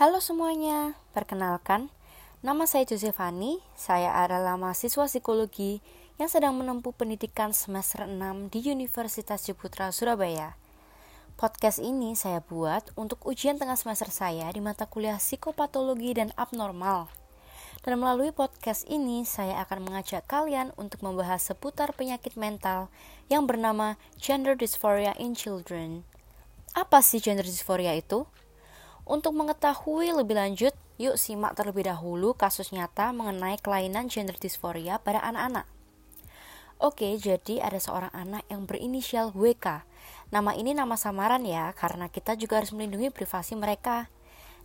Halo semuanya, perkenalkan, nama saya Josephani, saya adalah mahasiswa psikologi yang sedang menempuh pendidikan semester 6 di Universitas Ciputra, Surabaya. Podcast ini saya buat untuk ujian tengah semester saya di mata kuliah psikopatologi dan abnormal. Dan melalui podcast ini, saya akan mengajak kalian untuk membahas seputar penyakit mental yang bernama gender dysphoria in children. Apa sih gender dysphoria itu? Untuk mengetahui lebih lanjut, yuk simak terlebih dahulu kasus nyata mengenai kelainan gender dysphoria pada anak-anak. Oke, jadi ada seorang anak yang berinisial WK. Nama ini nama samaran ya, karena kita juga harus melindungi privasi mereka.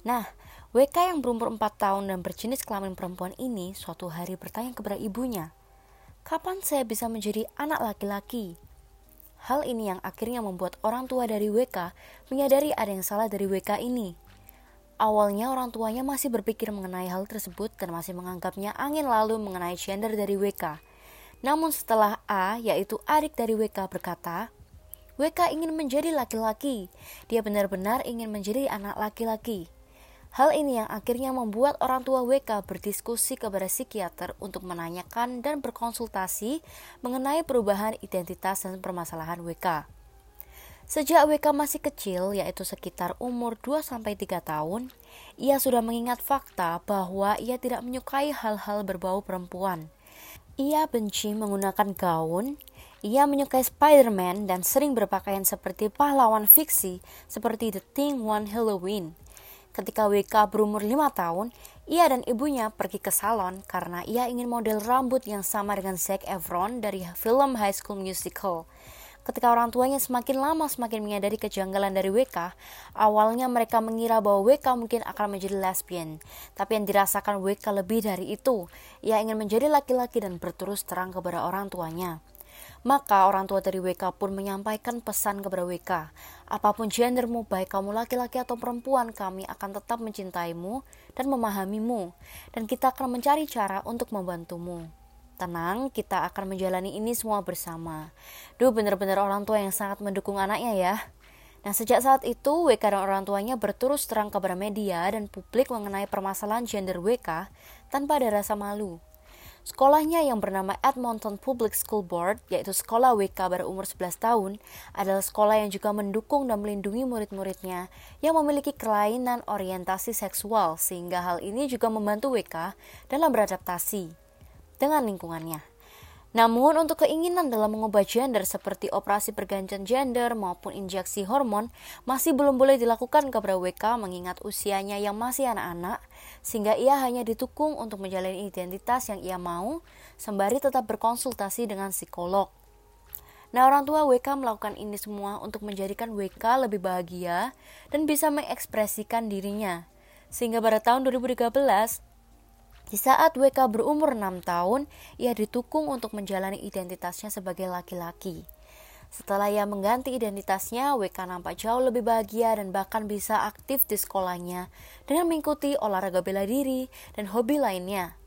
Nah, WK yang berumur 4 tahun dan berjenis kelamin perempuan ini suatu hari bertanya kepada ibunya, Kapan saya bisa menjadi anak laki-laki? Hal ini yang akhirnya membuat orang tua dari WK menyadari ada yang salah dari WK ini. Awalnya orang tuanya masih berpikir mengenai hal tersebut dan masih menganggapnya angin lalu mengenai gender dari WK. Namun setelah A, yaitu adik dari WK berkata, WK ingin menjadi laki-laki. Dia benar-benar ingin menjadi anak laki-laki. Hal ini yang akhirnya membuat orang tua WK berdiskusi kepada psikiater untuk menanyakan dan berkonsultasi mengenai perubahan identitas dan permasalahan WK. Sejak WK masih kecil, yaitu sekitar umur 2-3 tahun, ia sudah mengingat fakta bahwa ia tidak menyukai hal-hal berbau perempuan. Ia benci menggunakan gaun, ia menyukai Spider-Man dan sering berpakaian seperti pahlawan fiksi seperti The Thing One Halloween. Ketika WK berumur 5 tahun, ia dan ibunya pergi ke salon karena ia ingin model rambut yang sama dengan Zac Efron dari film High School Musical. Ketika orang tuanya semakin lama semakin menyadari kejanggalan dari WK, awalnya mereka mengira bahwa WK mungkin akan menjadi lesbian. Tapi yang dirasakan WK lebih dari itu. Ia ingin menjadi laki-laki dan berterus terang kepada orang tuanya. Maka orang tua dari WK pun menyampaikan pesan kepada WK, apa pun gendermu, baik kamu laki-laki atau perempuan, kami akan tetap mencintaimu dan memahamimu, dan kita akan mencari cara untuk membantumu. Tenang, kita akan menjalani ini semua bersama. Duh, bener-bener orang tua yang sangat mendukung anaknya ya. Nah, sejak saat itu, WK dan orang tuanya berterus terang kepada media dan publik mengenai permasalahan gender WK tanpa ada rasa malu. Sekolahnya yang bernama Edmonton Public School Board, yaitu sekolah WK pada umur 11 tahun, adalah sekolah yang juga mendukung dan melindungi murid-muridnya yang memiliki kelainan orientasi seksual, sehingga hal ini juga membantu WK dalam beradaptasi dengan lingkungannya. Namun untuk keinginan dalam mengubah gender seperti operasi pergantian gender maupun injeksi hormon masih belum boleh dilakukan kepada WK mengingat usianya yang masih anak-anak sehingga ia hanya ditukung untuk menjalani identitas yang ia mau sembari tetap berkonsultasi dengan psikolog. Nah orang tua WK melakukan ini semua untuk menjadikan WK lebih bahagia dan bisa mengekspresikan dirinya. Sehingga pada tahun 2013 di saat WK berumur 6 tahun, ia ditukung untuk menjalani identitasnya sebagai laki-laki. Setelah ia mengganti identitasnya, WK nampak jauh lebih bahagia dan bahkan bisa aktif di sekolahnya dengan mengikuti olahraga bela diri dan hobi lainnya.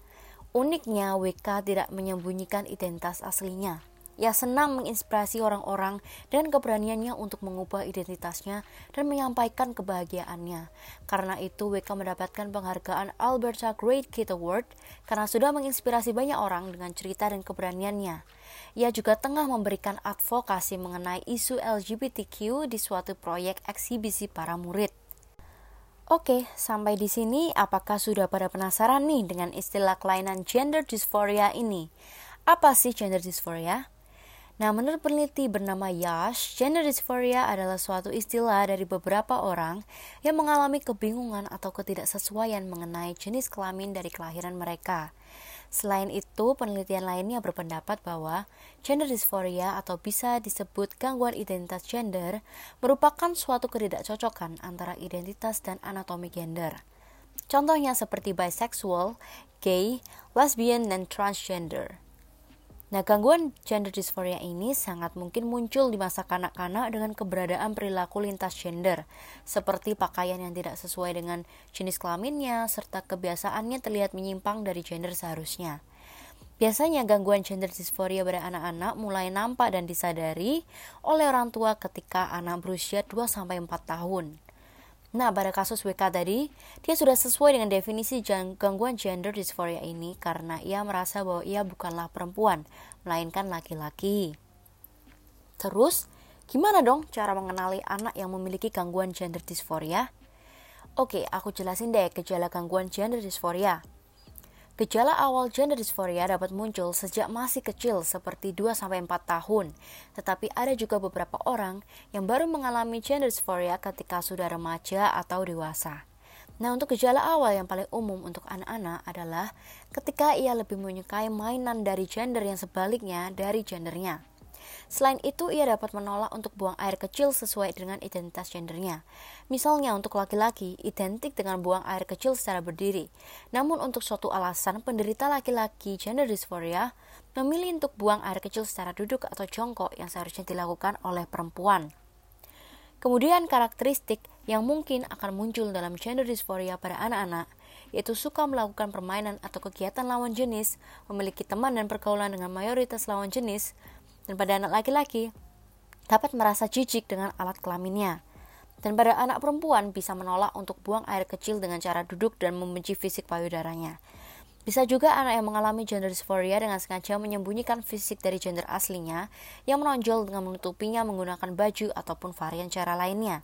Uniknya, WK tidak menyembunyikan identitas aslinya. Ia senang menginspirasi orang-orang dan keberaniannya untuk mengubah identitasnya dan menyampaikan kebahagiaannya. Karena itu, WK mendapatkan penghargaan Alberta Great Kid Award karena sudah menginspirasi banyak orang dengan cerita dan keberaniannya. Ia juga tengah memberikan advokasi mengenai isu LGBTQ di suatu proyek eksibisi para murid. Oke, sampai di sini apakah sudah pada penasaran nih dengan istilah kelainan gender dysphoria ini? Apa sih gender dysphoria? Nah, menurut peneliti bernama Yash, gender dysphoria adalah suatu istilah dari beberapa orang yang mengalami kebingungan atau ketidaksesuaian mengenai jenis kelamin dari kelahiran mereka. Selain itu, penelitian lainnya berpendapat bahwa gender dysphoria atau bisa disebut gangguan identitas gender merupakan suatu ketidakcocokan antara identitas dan anatomi gender. Contohnya seperti bisexual, gay, lesbian, dan transgender. Nah, gangguan gender dysphoria ini sangat mungkin muncul di masa kanak-kanak dengan keberadaan perilaku lintas gender, seperti pakaian yang tidak sesuai dengan jenis kelaminnya, serta kebiasaannya terlihat menyimpang dari gender seharusnya. Biasanya gangguan gender dysphoria pada anak-anak mulai nampak dan disadari oleh orang tua ketika anak berusia 2-4 tahun. Nah, pada kasus WK tadi, dia sudah sesuai dengan definisi gangguan gender dysphoria ini karena ia merasa bahwa ia bukanlah perempuan, melainkan laki-laki. Terus, gimana dong cara mengenali anak yang memiliki gangguan gender dysphoria? Oke, aku jelasin deh gejala gangguan gender dysphoria. Gejala awal gender dysphoria dapat muncul sejak masih kecil seperti 2-4 tahun, tetapi ada juga beberapa orang yang baru mengalami gender dysphoria ketika sudah remaja atau dewasa. Nah, untuk gejala awal yang paling umum untuk anak-anak adalah ketika ia lebih menyukai mainan dari gender yang sebaliknya dari gendernya. Selain itu, ia dapat menolak untuk buang air kecil sesuai dengan identitas gendernya. Misalnya untuk laki-laki, identik dengan buang air kecil secara berdiri. Namun untuk suatu alasan, penderita laki-laki gender dysphoria memilih untuk buang air kecil secara duduk atau jongkok yang seharusnya dilakukan oleh perempuan. Kemudian karakteristik yang mungkin akan muncul dalam gender dysphoria pada anak-anak yaitu suka melakukan permainan atau kegiatan lawan jenis, memiliki teman dan pergaulan dengan mayoritas lawan jenis, dan pada anak laki-laki dapat merasa jijik dengan alat kelaminnya. Dan pada anak perempuan bisa menolak untuk buang air kecil dengan cara duduk dan membenci fisik payudaranya. Bisa juga anak yang mengalami gender dysphoria dengan sengaja menyembunyikan fisik dari gender aslinya yang menonjol dengan menutupinya menggunakan baju ataupun varian cara lainnya.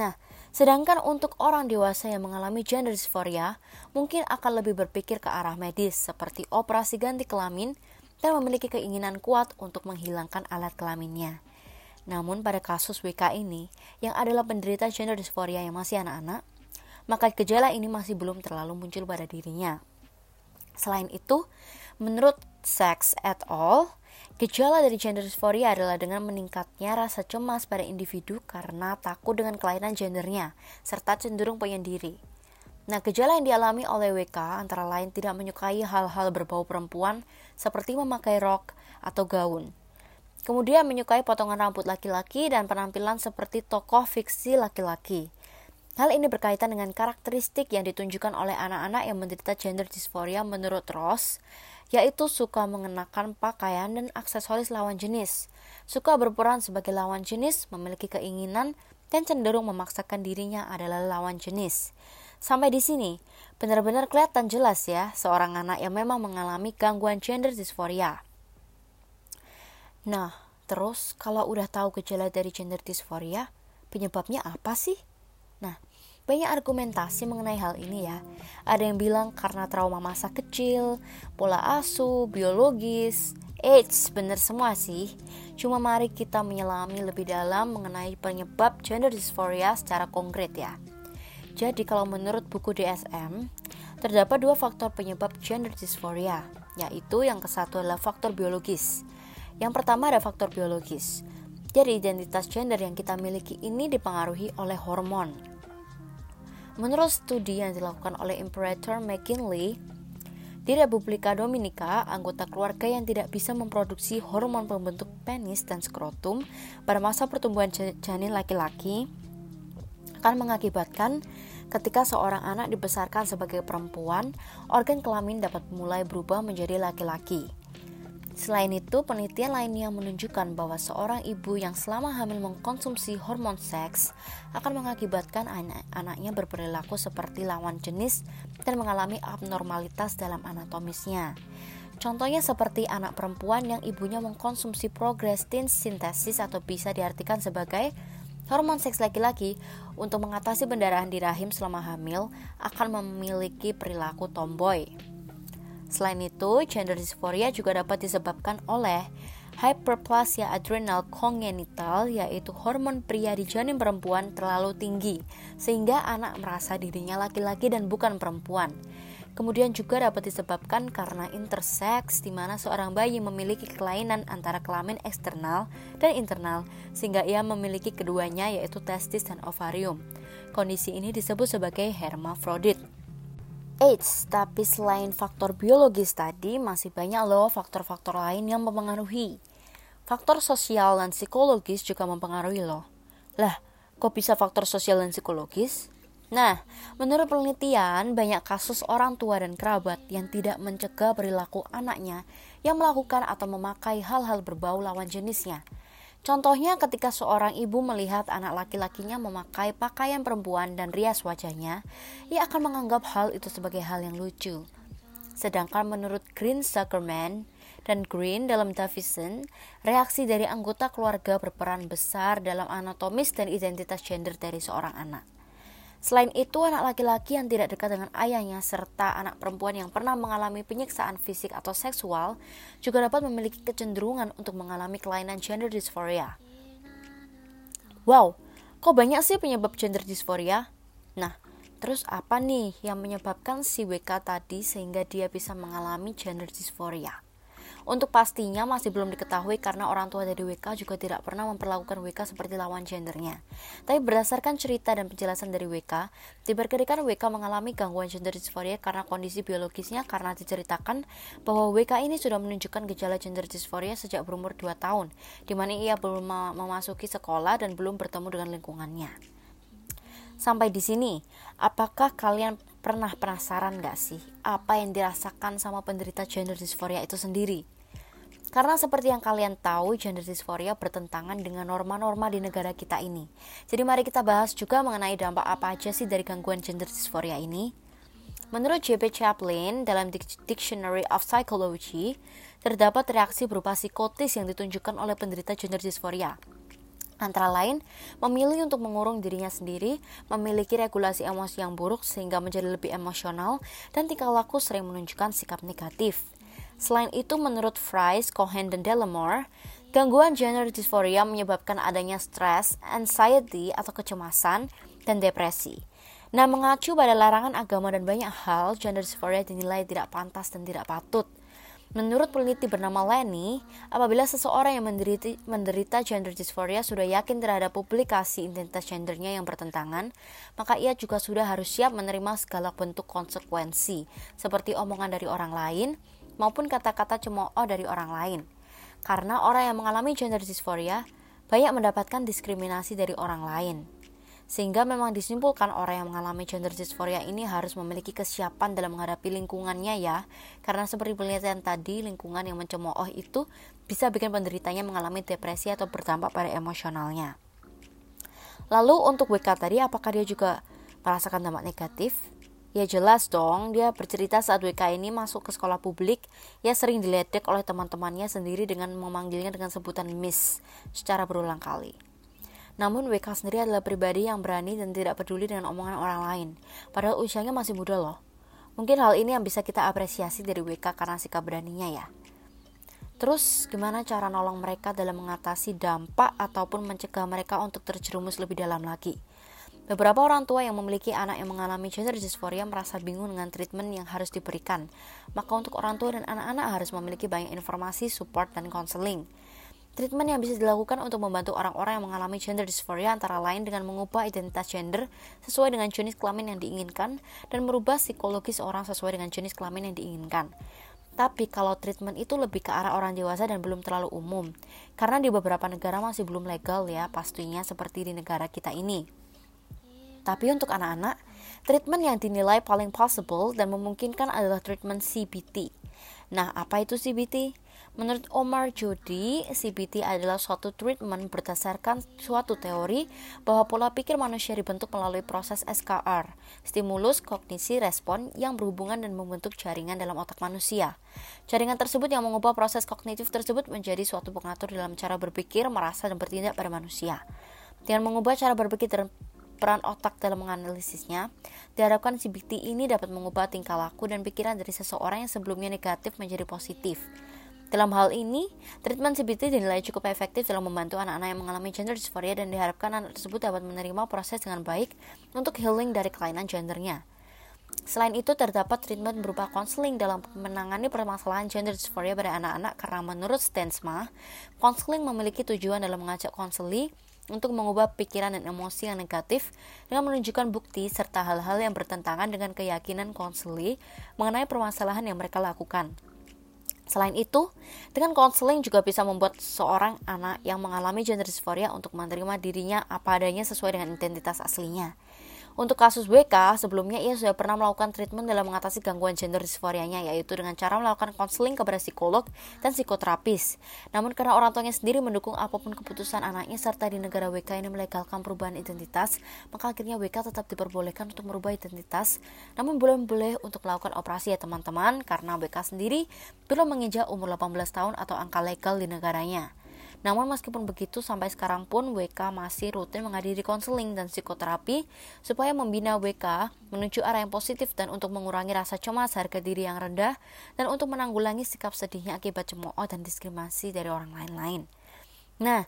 Nah, sedangkan untuk orang dewasa yang mengalami gender dysphoria, mungkin akan lebih berpikir ke arah medis seperti operasi ganti kelamin, dan memiliki keinginan kuat untuk menghilangkan alat kelaminnya. Namun pada kasus WK ini, yang adalah penderita gender dysphoria yang masih anak-anak, maka gejala ini masih belum terlalu muncul pada dirinya. Selain itu, menurut Sex et al., gejala dari gender dysphoria adalah dengan meningkatnya rasa cemas pada individu karena takut dengan kelainan gendernya, serta cenderung penyendiri. Nah, gejala yang dialami oleh WK antara lain tidak menyukai hal-hal berbau perempuan seperti memakai rok atau gaun. Kemudian menyukai potongan rambut laki-laki dan penampilan seperti tokoh fiksi laki-laki. Hal ini berkaitan dengan karakteristik yang ditunjukkan oleh anak-anak yang menderita gender dysphoria menurut Ross, yaitu suka mengenakan pakaian dan aksesoris lawan jenis, suka berperan sebagai lawan jenis, memiliki keinginan, dan cenderung memaksakan dirinya adalah lawan jenis. Sampai di sini, benar-benar kelihatan jelas ya seorang anak yang memang mengalami gangguan gender dysphoria. Nah, terus kalau udah tahu gejala dari gender dysphoria, penyebabnya apa sih? Nah, banyak argumentasi mengenai hal ini ya. Ada yang bilang karena trauma masa kecil, pola asuh, biologis, Eits, bener semua sih. Cuma mari kita menyelami lebih dalam mengenai penyebab gender dysphoria secara konkret ya. Jadi kalau menurut buku DSM, terdapat dua faktor penyebab gender dysphoria, yaitu yang ke satu adalah faktor biologis. Yang pertama ada faktor biologis. Jadi identitas gender yang kita miliki ini dipengaruhi oleh hormon. Menurut studi yang dilakukan oleh Imperator McKinley, di Republika Dominika, anggota keluarga yang tidak bisa memproduksi hormon pembentuk penis dan skrotum pada masa pertumbuhan janin laki-laki akan mengakibatkan ketika seorang anak dibesarkan sebagai perempuan, organ kelamin dapat mulai berubah menjadi laki-laki. Selain itu, penelitian lainnya menunjukkan bahwa seorang ibu yang selama hamil mengkonsumsi hormon seks akan mengakibatkan anak-anaknya berperilaku seperti lawan jenis dan mengalami abnormalitas dalam anatomisnya. Contohnya seperti anak perempuan yang ibunya mengkonsumsi progrestin sintesis atau bisa diartikan sebagai Hormon seks laki-laki untuk mengatasi pendarahan di rahim selama hamil akan memiliki perilaku tomboy. Selain itu, gender dysphoria juga dapat disebabkan oleh hyperplasia adrenal congenital yaitu hormon pria di janin perempuan terlalu tinggi sehingga anak merasa dirinya laki-laki dan bukan perempuan. Kemudian juga dapat disebabkan karena intersex di mana seorang bayi memiliki kelainan antara kelamin eksternal dan internal sehingga ia memiliki keduanya yaitu testis dan ovarium. Kondisi ini disebut sebagai hermafrodit. Eits, tapi selain faktor biologis tadi masih banyak loh faktor-faktor lain yang mempengaruhi. Faktor sosial dan psikologis juga mempengaruhi loh. Lah, kok bisa faktor sosial dan psikologis? Nah, menurut penelitian, banyak kasus orang tua dan kerabat yang tidak mencegah perilaku anaknya yang melakukan atau memakai hal-hal berbau lawan jenisnya. Contohnya ketika seorang ibu melihat anak laki-lakinya memakai pakaian perempuan dan rias wajahnya, ia akan menganggap hal itu sebagai hal yang lucu. Sedangkan menurut Green Zuckerman dan Green dalam Davison, reaksi dari anggota keluarga berperan besar dalam anatomis dan identitas gender dari seorang anak. Selain itu, anak laki-laki yang tidak dekat dengan ayahnya serta anak perempuan yang pernah mengalami penyiksaan fisik atau seksual juga dapat memiliki kecenderungan untuk mengalami kelainan gender dysphoria. Wow, kok banyak sih penyebab gender dysphoria? Nah, terus apa nih yang menyebabkan si WK tadi sehingga dia bisa mengalami gender dysphoria? Untuk pastinya masih belum diketahui karena orang tua dari WK juga tidak pernah memperlakukan WK seperti lawan gendernya. Tapi berdasarkan cerita dan penjelasan dari WK, diperkirakan WK mengalami gangguan gender dysphoria karena kondisi biologisnya karena diceritakan bahwa WK ini sudah menunjukkan gejala gender dysphoria sejak berumur 2 tahun, di mana ia belum memasuki sekolah dan belum bertemu dengan lingkungannya. Sampai di sini, apakah kalian pernah penasaran gak sih apa yang dirasakan sama penderita gender dysphoria itu sendiri? Karena seperti yang kalian tahu, gender dysphoria bertentangan dengan norma-norma di negara kita ini. Jadi mari kita bahas juga mengenai dampak apa aja sih dari gangguan gender dysphoria ini. Menurut J.P. Chaplin dalam Dictionary of Psychology, terdapat reaksi berupa psikotis yang ditunjukkan oleh penderita gender dysphoria. Antara lain, memilih untuk mengurung dirinya sendiri, memiliki regulasi emosi yang buruk sehingga menjadi lebih emosional, dan tingkah laku sering menunjukkan sikap negatif. Selain itu, menurut Fries, Cohen, dan Delamore, gangguan gender dysphoria menyebabkan adanya stres, anxiety atau kecemasan, dan depresi. Nah, mengacu pada larangan agama dan banyak hal, gender dysphoria dinilai tidak pantas dan tidak patut. Menurut peneliti bernama Lenny, apabila seseorang yang menderita, menderita gender dysphoria sudah yakin terhadap publikasi identitas gendernya yang bertentangan, maka ia juga sudah harus siap menerima segala bentuk konsekuensi, seperti omongan dari orang lain, maupun kata-kata cemooh dari orang lain. Karena orang yang mengalami gender dysphoria banyak mendapatkan diskriminasi dari orang lain. Sehingga memang disimpulkan orang yang mengalami gender dysphoria ini harus memiliki kesiapan dalam menghadapi lingkungannya ya. Karena seperti penelitian tadi, lingkungan yang mencemooh itu bisa bikin penderitanya mengalami depresi atau berdampak pada emosionalnya. Lalu untuk WK tadi apakah dia juga merasakan dampak negatif? Ya jelas dong, dia bercerita saat WK ini masuk ke sekolah publik, ia sering diledek oleh teman-temannya sendiri dengan memanggilnya dengan sebutan Miss secara berulang kali. Namun WK sendiri adalah pribadi yang berani dan tidak peduli dengan omongan orang lain, padahal usianya masih muda loh. Mungkin hal ini yang bisa kita apresiasi dari WK karena sikap beraninya ya. Terus gimana cara nolong mereka dalam mengatasi dampak ataupun mencegah mereka untuk terjerumus lebih dalam lagi? Beberapa orang tua yang memiliki anak yang mengalami gender dysphoria merasa bingung dengan treatment yang harus diberikan. Maka untuk orang tua dan anak-anak harus memiliki banyak informasi, support, dan counseling. Treatment yang bisa dilakukan untuk membantu orang-orang yang mengalami gender dysphoria antara lain dengan mengubah identitas gender sesuai dengan jenis kelamin yang diinginkan dan merubah psikologi seorang sesuai dengan jenis kelamin yang diinginkan. Tapi kalau treatment itu lebih ke arah orang dewasa dan belum terlalu umum, karena di beberapa negara masih belum legal ya pastinya seperti di negara kita ini. Tapi untuk anak-anak, treatment yang dinilai paling possible dan memungkinkan adalah treatment CBT. Nah, apa itu CBT? Menurut Omar Jody, CBT adalah suatu treatment berdasarkan suatu teori bahwa pola pikir manusia dibentuk melalui proses SKR, stimulus kognisi respon yang berhubungan dan membentuk jaringan dalam otak manusia. Jaringan tersebut yang mengubah proses kognitif tersebut menjadi suatu pengatur dalam cara berpikir, merasa, dan bertindak pada manusia. Dengan mengubah cara berpikir peran otak dalam menganalisisnya, diharapkan CBT ini dapat mengubah tingkah laku dan pikiran dari seseorang yang sebelumnya negatif menjadi positif. Dalam hal ini, treatment CBT dinilai cukup efektif dalam membantu anak-anak yang mengalami gender dysphoria dan diharapkan anak tersebut dapat menerima proses dengan baik untuk healing dari kelainan gendernya. Selain itu, terdapat treatment berupa konseling dalam menangani permasalahan gender dysphoria pada anak-anak karena menurut Stensma, konseling memiliki tujuan dalam mengajak konseli untuk mengubah pikiran dan emosi yang negatif dengan menunjukkan bukti serta hal-hal yang bertentangan dengan keyakinan konseli mengenai permasalahan yang mereka lakukan. Selain itu, dengan konseling juga bisa membuat seorang anak yang mengalami gender dysphoria untuk menerima dirinya apa adanya sesuai dengan identitas aslinya. Untuk kasus WK, sebelumnya ia sudah pernah melakukan treatment dalam mengatasi gangguan gender disforianya, yaitu dengan cara melakukan konseling kepada psikolog dan psikoterapis. Namun karena orang tuanya sendiri mendukung apa pun keputusan anaknya serta di negara WK ini melegalkan perubahan identitas, maka akhirnya WK tetap diperbolehkan untuk merubah identitas, namun belum boleh untuk melakukan operasi ya teman-teman, karena WK sendiri belum menginjak umur 18 tahun atau angka legal di negaranya. Namun meskipun begitu sampai sekarang pun WK masih rutin menghadiri konseling dan psikoterapi supaya membina WK menuju arah yang positif dan untuk mengurangi rasa cemas, harga diri yang rendah dan untuk menanggulangi sikap sedihnya akibat cemooh dan diskriminasi dari orang lain-lain. Nah,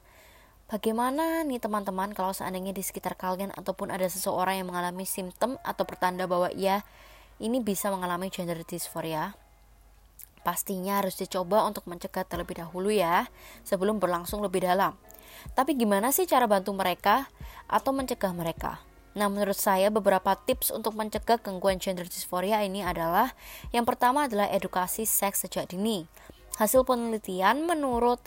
Bagaimana nih teman-teman kalau seandainya di sekitar kalian ataupun ada seseorang yang mengalami simptom atau pertanda bahwa ia ini bisa mengalami gender dysphoria? Pastinya harus dicoba untuk mencegah terlebih dahulu ya, sebelum berlangsung lebih dalam. Tapi gimana sih cara bantu mereka atau mencegah mereka? Nah, menurut saya beberapa tips untuk mencegah gangguan gender dysphoria ini adalah yang pertama adalah edukasi seks sejak dini. Hasil penelitian menurut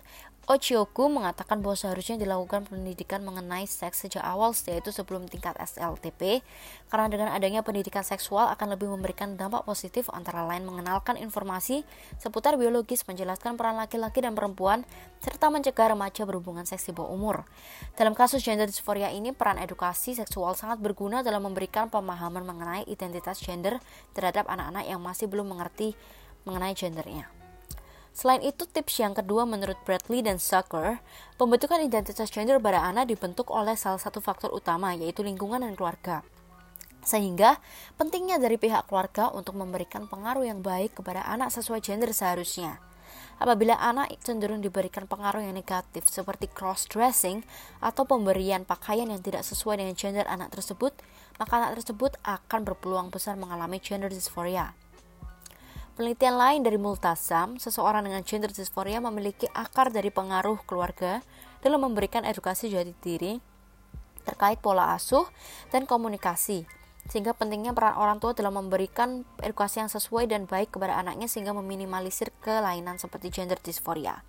Ochioku mengatakan bahwa seharusnya dilakukan pendidikan mengenai seks sejak awal yaitu sebelum tingkat SLTP karena dengan adanya pendidikan seksual akan lebih memberikan dampak positif antara lain mengenalkan informasi seputar biologis menjelaskan peran laki-laki dan perempuan serta mencegah remaja berhubungan seks di bawah umur. Dalam kasus gender dysphoria ini peran edukasi seksual sangat berguna dalam memberikan pemahaman mengenai identitas gender terhadap anak-anak yang masih belum mengerti mengenai gendernya. Selain itu, tips yang kedua menurut Bradley dan Zucker, pembentukan identitas gender pada anak dibentuk oleh salah satu faktor utama, yaitu lingkungan dan keluarga. Sehingga, pentingnya dari pihak keluarga untuk memberikan pengaruh yang baik kepada anak sesuai gender seharusnya. Apabila anak cenderung diberikan pengaruh yang negatif seperti cross-dressing atau pemberian pakaian yang tidak sesuai dengan gender anak tersebut, maka anak tersebut akan berpeluang besar mengalami gender dysphoria. Penelitian lain dari Multasam, seseorang dengan gender dysphoria memiliki akar dari pengaruh keluarga dalam memberikan edukasi jati diri terkait pola asuh dan komunikasi. Sehingga pentingnya peran orang tua dalam memberikan edukasi yang sesuai dan baik kepada anaknya sehingga meminimalisir kelainan seperti gender dysphoria.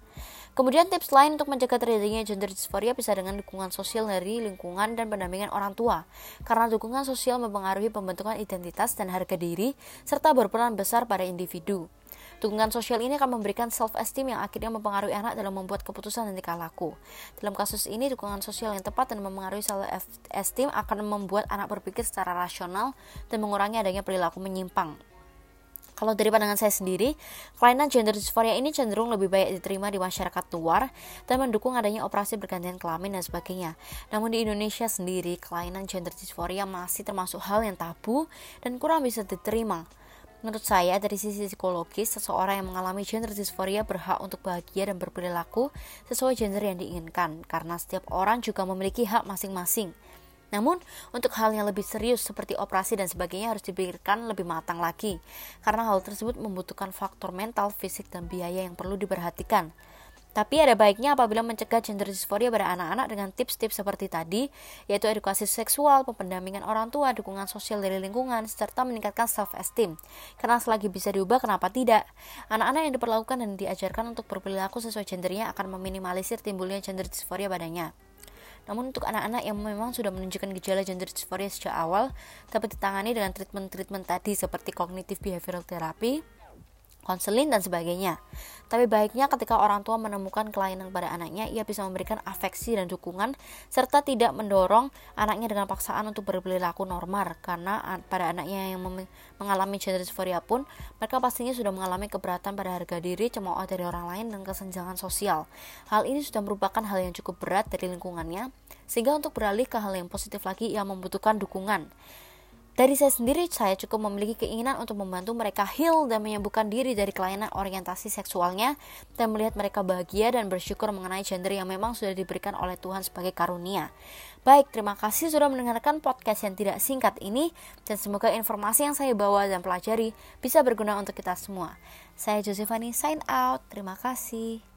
Kemudian tips lain untuk mencegah terjadinya gender dysphoria bisa dengan dukungan sosial dari lingkungan dan pendampingan orang tua. Karena dukungan sosial mempengaruhi pembentukan identitas dan harga diri serta berperan besar pada individu. Dukungan sosial ini akan memberikan self-esteem yang akhirnya mempengaruhi anak dalam membuat keputusan dan tingkah laku. Dalam kasus ini, dukungan sosial yang tepat dan mempengaruhi self-esteem akan membuat anak berpikir secara rasional dan mengurangi adanya perilaku menyimpang. Kalau dari pandangan saya sendiri, kelainan gender dysphoria ini cenderung lebih baik diterima di masyarakat luar dan mendukung adanya operasi bergantian kelamin dan sebagainya. Namun di Indonesia sendiri, kelainan gender dysphoria masih termasuk hal yang tabu dan kurang bisa diterima. Menurut saya, dari sisi psikologis, seseorang yang mengalami gender dysphoria berhak untuk bahagia dan berperilaku sesuai gender yang diinginkan, karena setiap orang juga memiliki hak masing-masing. Namun, untuk hal yang lebih serius seperti operasi dan sebagainya harus dipikirkan lebih matang lagi, karena hal tersebut membutuhkan faktor mental, fisik, dan biaya yang perlu diperhatikan. Tapi ada baiknya apabila mencegah gender dysphoria pada anak-anak dengan tips-tips seperti tadi, yaitu edukasi seksual, pendampingan orang tua, dukungan sosial dari lingkungan, serta meningkatkan self-esteem. Karena selagi bisa diubah, kenapa tidak? Anak-anak yang diperlakukan dan diajarkan untuk berperilaku sesuai gendernya akan meminimalisir timbulnya gender dysphoria padanya. Namun untuk anak-anak yang memang sudah menunjukkan gejala gender dysphoria sejak awal dapat ditangani dengan treatment-treatment tadi seperti cognitive behavioral therapy, konseling dan sebagainya. Tapi baiknya ketika orang tua menemukan kelainan pada anaknya, ia bisa memberikan afeksi dan dukungan serta tidak mendorong anaknya dengan paksaan untuk berperilaku normal karena pada anaknya yang mengalami gender dysphoria pun mereka pastinya sudah mengalami keberatan pada harga diri, cemooh dari orang lain dan kesenjangan sosial. Hal ini sudah merupakan hal yang cukup berat dari lingkungannya sehingga untuk beralih ke hal yang positif lagi ia membutuhkan dukungan. Dari saya sendiri, saya cukup memiliki keinginan untuk membantu mereka heal dan menyembuhkan diri dari kelainan orientasi seksualnya dan melihat mereka bahagia dan bersyukur mengenai gender yang memang sudah diberikan oleh Tuhan sebagai karunia. Baik, terima kasih sudah mendengarkan podcast yang tidak singkat ini dan semoga informasi yang saya bawa dan pelajari bisa berguna untuk kita semua. Saya Josephanie sign out. Terima kasih.